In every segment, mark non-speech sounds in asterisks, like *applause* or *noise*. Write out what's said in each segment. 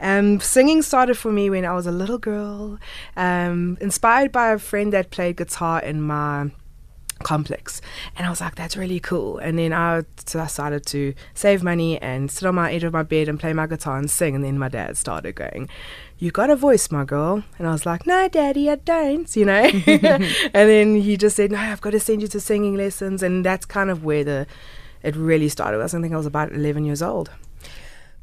Um, singing started for me when I was a little girl, um, inspired by a friend that played guitar in my complex. And I was like, that's really cool. And then I started to save money and sit on my edge of my bed and play my guitar and sing. And then my dad started going, You got a voice, my girl. And I was like, No, daddy, I don't, you know? *laughs* *laughs* and then he just said, No, I've got to send you to singing lessons. And that's kind of where the it really started. I was I think I was about 11 years old.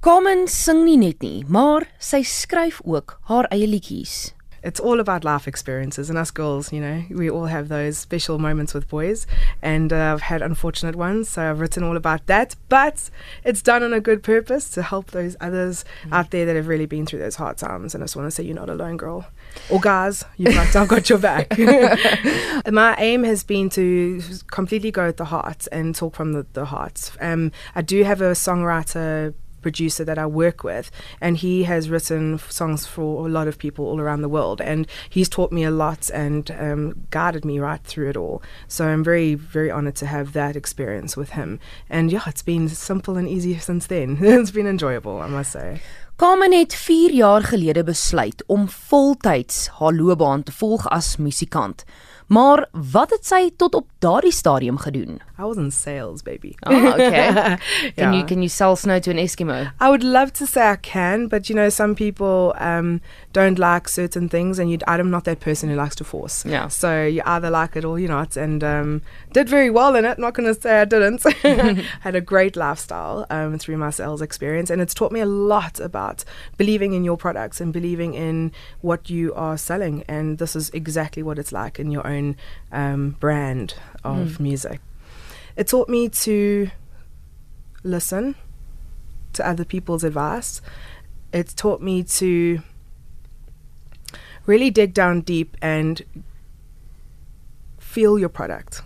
Carmen sing nie net nie, maar sy skryf ook haar eie liedjies. it's all about life experiences and us girls you know we all have those special moments with boys and uh, i've had unfortunate ones so i've written all about that but it's done on a good purpose to help those others mm. out there that have really been through those hard times and i just want to say you're not alone girl or guys you've got, i've got your back *laughs* *laughs* my aim has been to completely go at the heart and talk from the, the heart um, i do have a songwriter producer that I work with, and he has written songs for a lot of people all around the world, and he's taught me a lot and um, guided me right through it all. So I'm very, very honored to have that experience with him. And yeah, it's been simple and easy since then. *laughs* it's been enjoyable, I must say. Carmen het 4 jaar gelede besluit om voltyds haar loopbaan te volg as musikant. Maar wat het sy tot op daardie stadium gedoen? I was in sales, baby. Oh, okay. *laughs* can yeah. you can you sell snow to an Eskimo? I would love to say I can, but you know, some people um, don't like certain things, and you, I'm not that person who likes to force. Yeah. So you either like it or you're not, and um, did very well in it. Not going to say I didn't. *laughs* *laughs* Had a great lifestyle um, through my sales experience, and it's taught me a lot about believing in your products and believing in what you are selling. And this is exactly what it's like in your own um, brand of mm. music. It taught me to listen to other people's advice. It's taught me to really dig down deep and feel your product.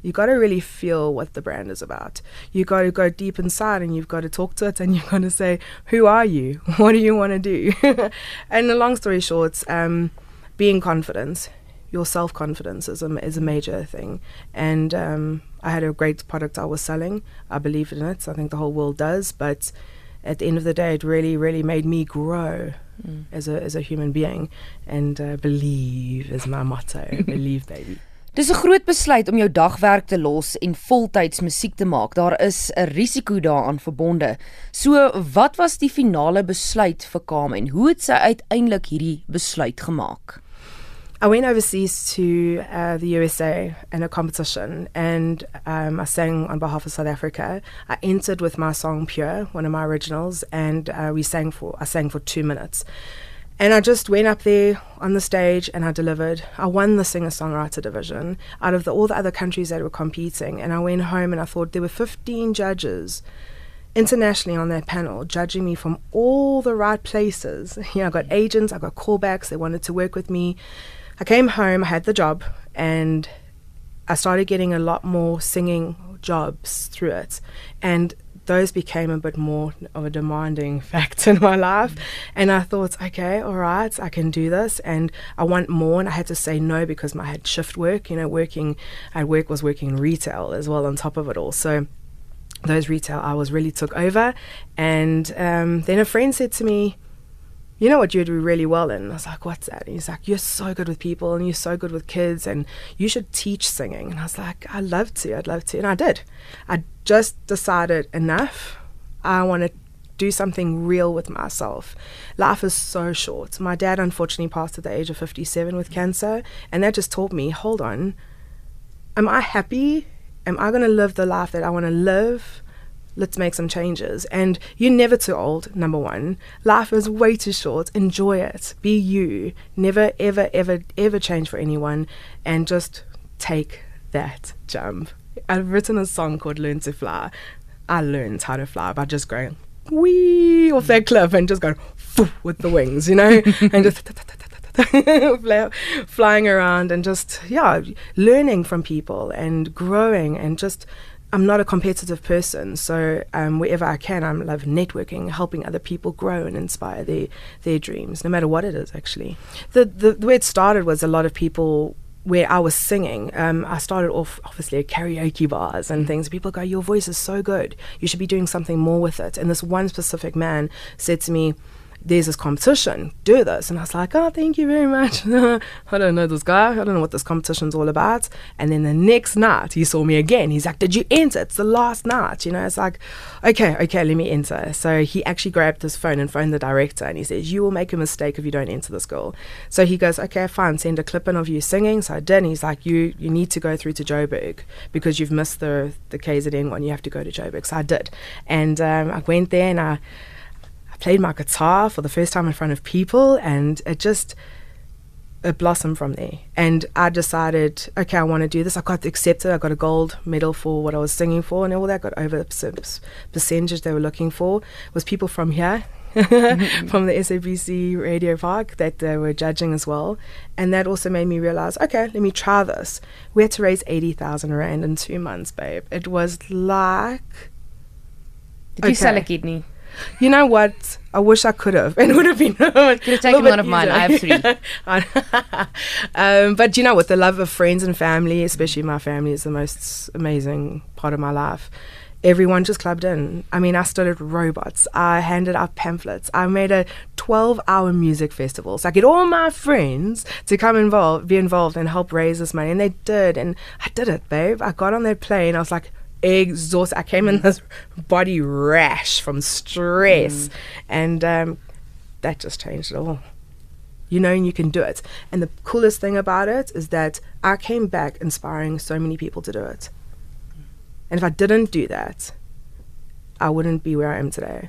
You got to really feel what the brand is about. You got to go deep inside and you've got to talk to it and you've got to say, Who are you? *laughs* What do you want to do? *laughs* and the long story short, um, being confident, your self confidence is a, is a major thing. And um, I had a great product I was selling. I believed in it. I think the whole world does. But at the end of the day, it really, really made me grow mm. as a as a human being. And uh, believe is my motto. *laughs* believe, baby. Dis 'n groot besluit om jou dagwerk te los en voltyds musiek te maak. Daar is 'n risiko daaraan verbonde. So, wat was die finale besluit vir Carmen? Hoe het sy uiteindelik hierdie besluit gemaak? I went overseas to uh, the USA in a competition and um, I sang on behalf of South Africa. I entered with my song Pure, one of my originals, and uh, we sang for I sang for two minutes. And I just went up there on the stage and I delivered. I won the singer songwriter division out of the, all the other countries that were competing. And I went home and I thought there were 15 judges internationally on that panel judging me from all the right places. *laughs* You know, I got agents, I got callbacks, they wanted to work with me. I came home, I had the job, and I started getting a lot more singing jobs through it. And those became a bit more of a demanding *laughs* factor in my life. And I thought, okay, all right, I can do this. And I want more. And I had to say no because I had shift work, you know, working, I work was working retail as well on top of it all. So those retail hours really took over. And um, then a friend said to me, you know what you'd do really well in? I was like, what's that? And he's like, you're so good with people and you're so good with kids and you should teach singing. And I was like, I'd love to, I'd love to. And I did. I just decided enough. I want to do something real with myself. Life is so short. My dad unfortunately passed at the age of 57 with cancer. And that just taught me, hold on, am I happy? Am I going to live the life that I want to live? Let's make some changes. And you're never too old, number one. Life is way too short. Enjoy it. Be you. Never, ever, ever, ever change for anyone. And just take that jump. I've written a song called Learn to Fly. I learned how to fly by just going wee off that cliff and just going with the wings, you know, *laughs* and just *laughs* flying around and just yeah, learning from people and growing and just I'm not a competitive person, so um, wherever I can, I love networking, helping other people grow and inspire their their dreams, no matter what it is. Actually, the, the the way it started was a lot of people where I was singing, um, I started off obviously at karaoke bars and things. People go, Your voice is so good. You should be doing something more with it. And this one specific man said to me, there's this competition, do this. And I was like, oh, thank you very much. *laughs* I don't know this guy. I don't know what this competition's all about. And then the next night, he saw me again. He's like, did you enter? It's the last night. You know, it's like, okay, okay, let me enter. So he actually grabbed his phone and phoned the director and he says, you will make a mistake if you don't enter this girl. So he goes, okay, fine, send a clip in of you singing. So I did. And he's like, you, you need to go through to Joburg because you've missed the, the KZN one. You have to go to Joburg. So I did. And um, I went there and I, I played my guitar for the first time in front of people, and it just it blossomed from there. And I decided, okay, I want to do this. I got accepted. I got a gold medal for what I was singing for, and all that got over the percentage they were looking for was people from here. *laughs* from the SABC Radio Park that they were judging as well. And that also made me realize, okay, let me try this. We had to raise 80,000 Rand in two months, babe. It was like. Did okay. you sell a kidney? You know what? I wish I could have. *laughs* It would have been. could have taken one of mine. I have three. *laughs* um, but you know what? The love of friends and family, especially my family, is the most amazing part of my life. Everyone just clubbed in. I mean, I started robots. I handed out pamphlets. I made a 12-hour music festival. So I get all my friends to come involved, be involved, and help raise this money. And they did, and I did it, babe. I got on that plane. I was like, exhausted. I came in this body rash from stress, mm. and um, that just changed it all. You know, and you can do it. And the coolest thing about it is that I came back inspiring so many people to do it. And if I didn't do that, I wouldn't be where I am today.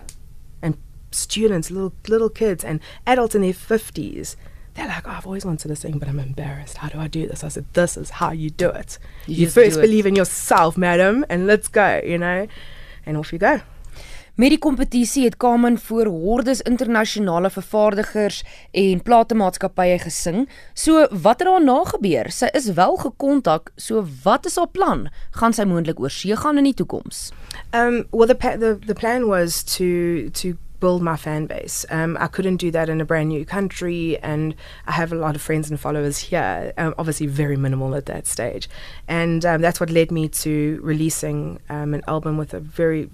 And students, little little kids, and adults in their fifties they're like, oh, I've always wanted to sing, but I'm embarrassed. How do I do this? I said, this is how you do it. You, you first believe in yourself, madam, and let's go, you know? And off you go. Met die kompetisie het Kamen voor hordes internasionale vervaardigers en platemaatskappye gesing. So wat het daarna gebeur? Sy is wel gekontak. So wat is haar plan? Gaan sy moontlik oor see gaan in die toekoms? Um well the the the plan was to to build my fan base. Um, I couldn't do that in a brand new country, and I have a lot of friends and followers here. Um, obviously, very minimal at that stage, and um, that's what led me to releasing um, an album with a very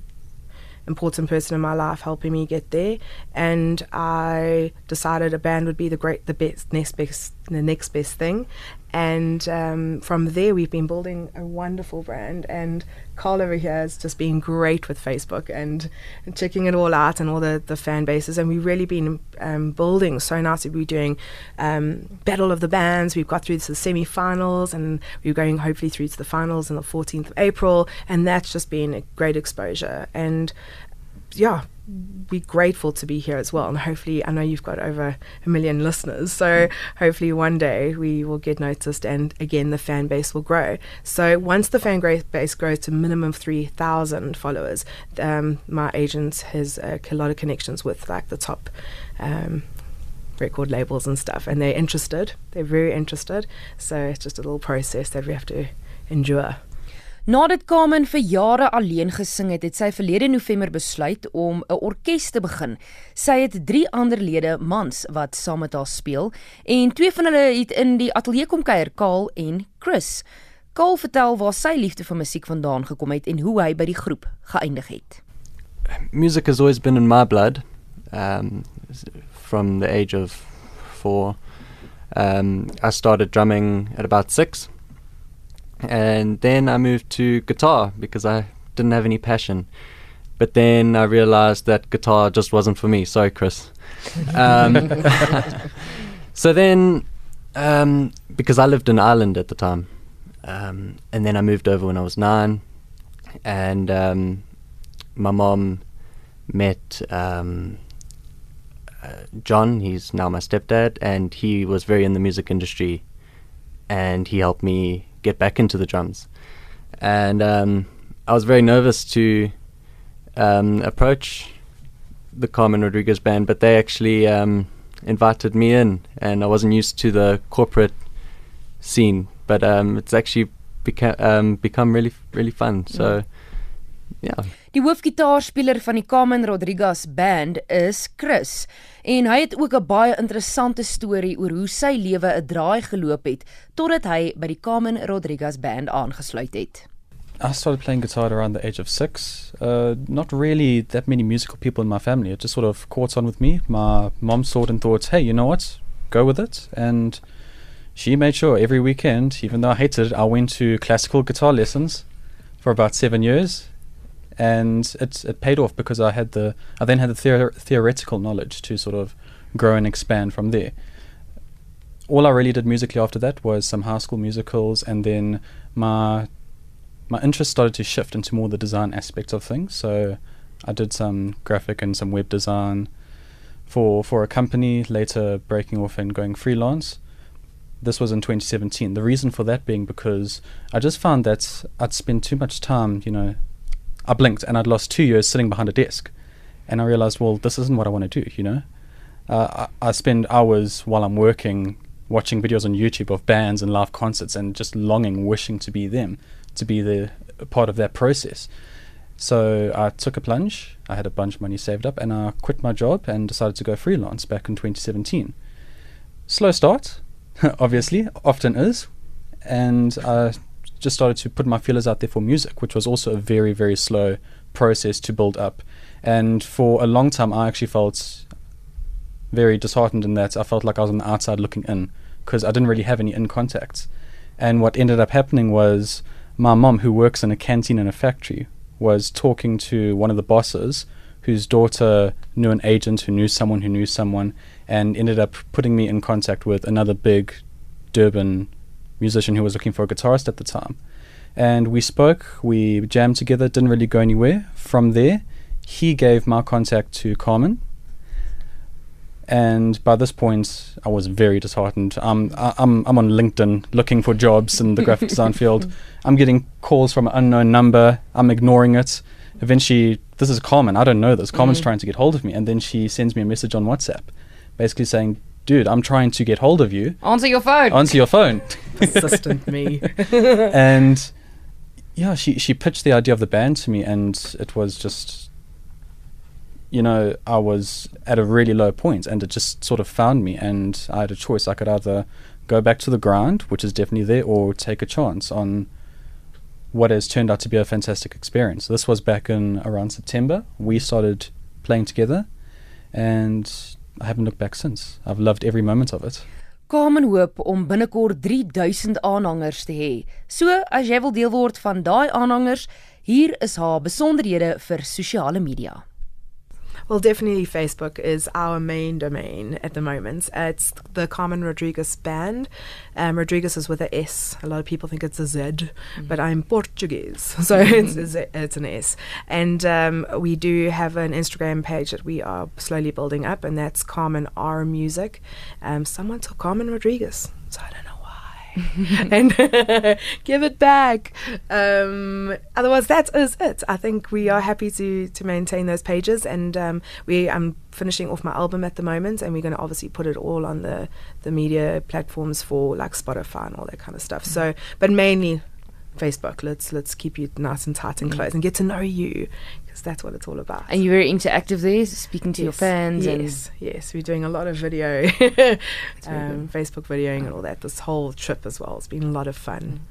important person in my life helping me get there. And I decided a band would be the great, the best, next best, the next best thing. And um, from there, we've been building a wonderful brand. And Carl over here has just been great with Facebook and, and checking it all out and all the, the fan bases. And we've really been um, building so nicely. We're doing um, Battle of the Bands. We've got through to the semi finals and we're going hopefully through to the finals on the 14th of April. And that's just been a great exposure. And yeah, be grateful to be here as well. And hopefully, I know you've got over a million listeners. So hopefully, one day we will get noticed and again, the fan base will grow. So once the fan base grows to minimum 3,000 followers, um, my agent has a lot of connections with like the top. Um, record labels and stuff and they're interested they're very interested so it's just a little process that we have to endure Nadat Carmen vir jare alleen gesing het, het sy verlede November besluit om 'n orkes te begin. Sy het 3 ander lede mans wat saam met haar speel en twee van hulle het in die ateljee kom kuier, Kaal en Chris. Kaal vertel waar sy liefde vir musiek vandaan gekom het en hoe hy by die groep geëindig het. Music has always been in my blood. Um from the age of 4. Um I started drumming at about 6 and then I moved to guitar because I didn't have any passion. But then I realized that guitar just wasn't for me. Sorry, Chris. Um, *laughs* so then, um, because I lived in Ireland at the time, um, and then I moved over when I was nine, and um, my mom met um, uh, John. He's now my stepdad, and he was very in the music industry, and he helped me get back into the drums. And um, I was very nervous to um, approach the Carmen Rodrigues band, but they actually um, invited me in, and I wasn't used to the corporate scene. But um, it's actually beca- um, become really, really fun. So yeah. Die hoofgitaarspeler van die Carmen Rodriguez band is Chris en hy het ook 'n baie interessante storie oor hoe sy lewe 'n draai geloop het totdat hy by die Carmen Rodriguez band aangesluit het. I started playing guitar around the age of six. Uh, not really that many musical people in my family. It just sort of caught on with me. My mom saw it and thought, hey, you know what? Go with it. And she made sure every weekend, even though I hated it, I went to classical guitar lessons for about seven years. And it, it paid off because I had the I then had the theor- theoretical knowledge to sort of grow and expand from there. All I really did musically after that was some high school musicals, and then my my interest started to shift into more the design aspect of things. So I did some graphic and some web design for for a company, later breaking off and going freelance. This was in 2017. The reason for that being because I just found that I'd spend too much time, you know, I blinked and I'd lost two years sitting behind a desk. And I realized, well, this isn't what I want to do, you know? Uh, I, I spend hours while I'm working watching videos on YouTube of bands and live concerts and just longing, wishing to be them to be the part of that process. So I took a plunge. I had a bunch of money saved up, and I quit my job and decided to go freelance back in 2017. Slow start, *laughs* obviously, often is, and I just started to put my feelers out there for music, which was also a very, very slow process to build up. And for a long time, I actually felt very disheartened in that I felt like I was on the outside looking in because I didn't really have any in contacts. And what ended up happening was my mom, who works in a canteen in a factory, was talking to one of the bosses whose daughter knew an agent who knew someone who knew someone and ended up putting me in contact with another big Durban musician who was looking for a guitarist at the time. And we spoke, we jammed together, didn't really go anywhere. From there, he gave my contact to Carmen, and by this point I was very disheartened. Um, I, I'm I'm on LinkedIn looking for jobs in the graphic design field. *laughs* I'm getting calls from an unknown number. I'm ignoring it. Eventually, this is Carmen. I don't know this. Carmen's Mm. trying to get hold of me, and then she sends me a message on WhatsApp, basically saying, "Dude, I'm trying to get hold of you. Answer your phone. Answer your phone." Assistant me. *laughs* and yeah, she she pitched the idea of the band to me, and it was just, you know, I was at a really low point, and it just sort of found me, and I had a choice. I could either go back to the grind, which is definitely there, or take a chance on what has turned out to be a fantastic experience. This was back in around September. We started playing together, and I haven't looked back since. I've loved every moment of it. Carmen hoop om binnekort 3000 aanhangers te hê. So, as jy wil deel word van daai aanhangers, hier is haar besonderhede vir sosiale media. Well, definitely Facebook is our main domain at the moment. Uh, it's the Carmen Rodrigues band. Um, Rodrigues is with a S. A lot of people think it's a Z, but I'm Portuguese, *laughs* so it's, a Z, it's an S. And um, we do have an Instagram page that we are slowly building up, and that's Carmen R Music. Um, someone took Carmen Rodrigues, so I don't know. *laughs* and *laughs* give it back. Um, otherwise, that is it. I think we are happy to to maintain those pages, and um, we I'm finishing off my album at the moment, and we're going to obviously put it all on the the media platforms for like Spotify and all that kind of stuff. So, but mainly Facebook. Let's let's keep you nice and tight and close, and get to know you, because that's what it's all about. And you're very interactive there, speaking to your fans Yes, yes, we're doing a lot of video, *laughs* um, Facebook videoing and all that. This whole trip as well. It's been a lot of fun.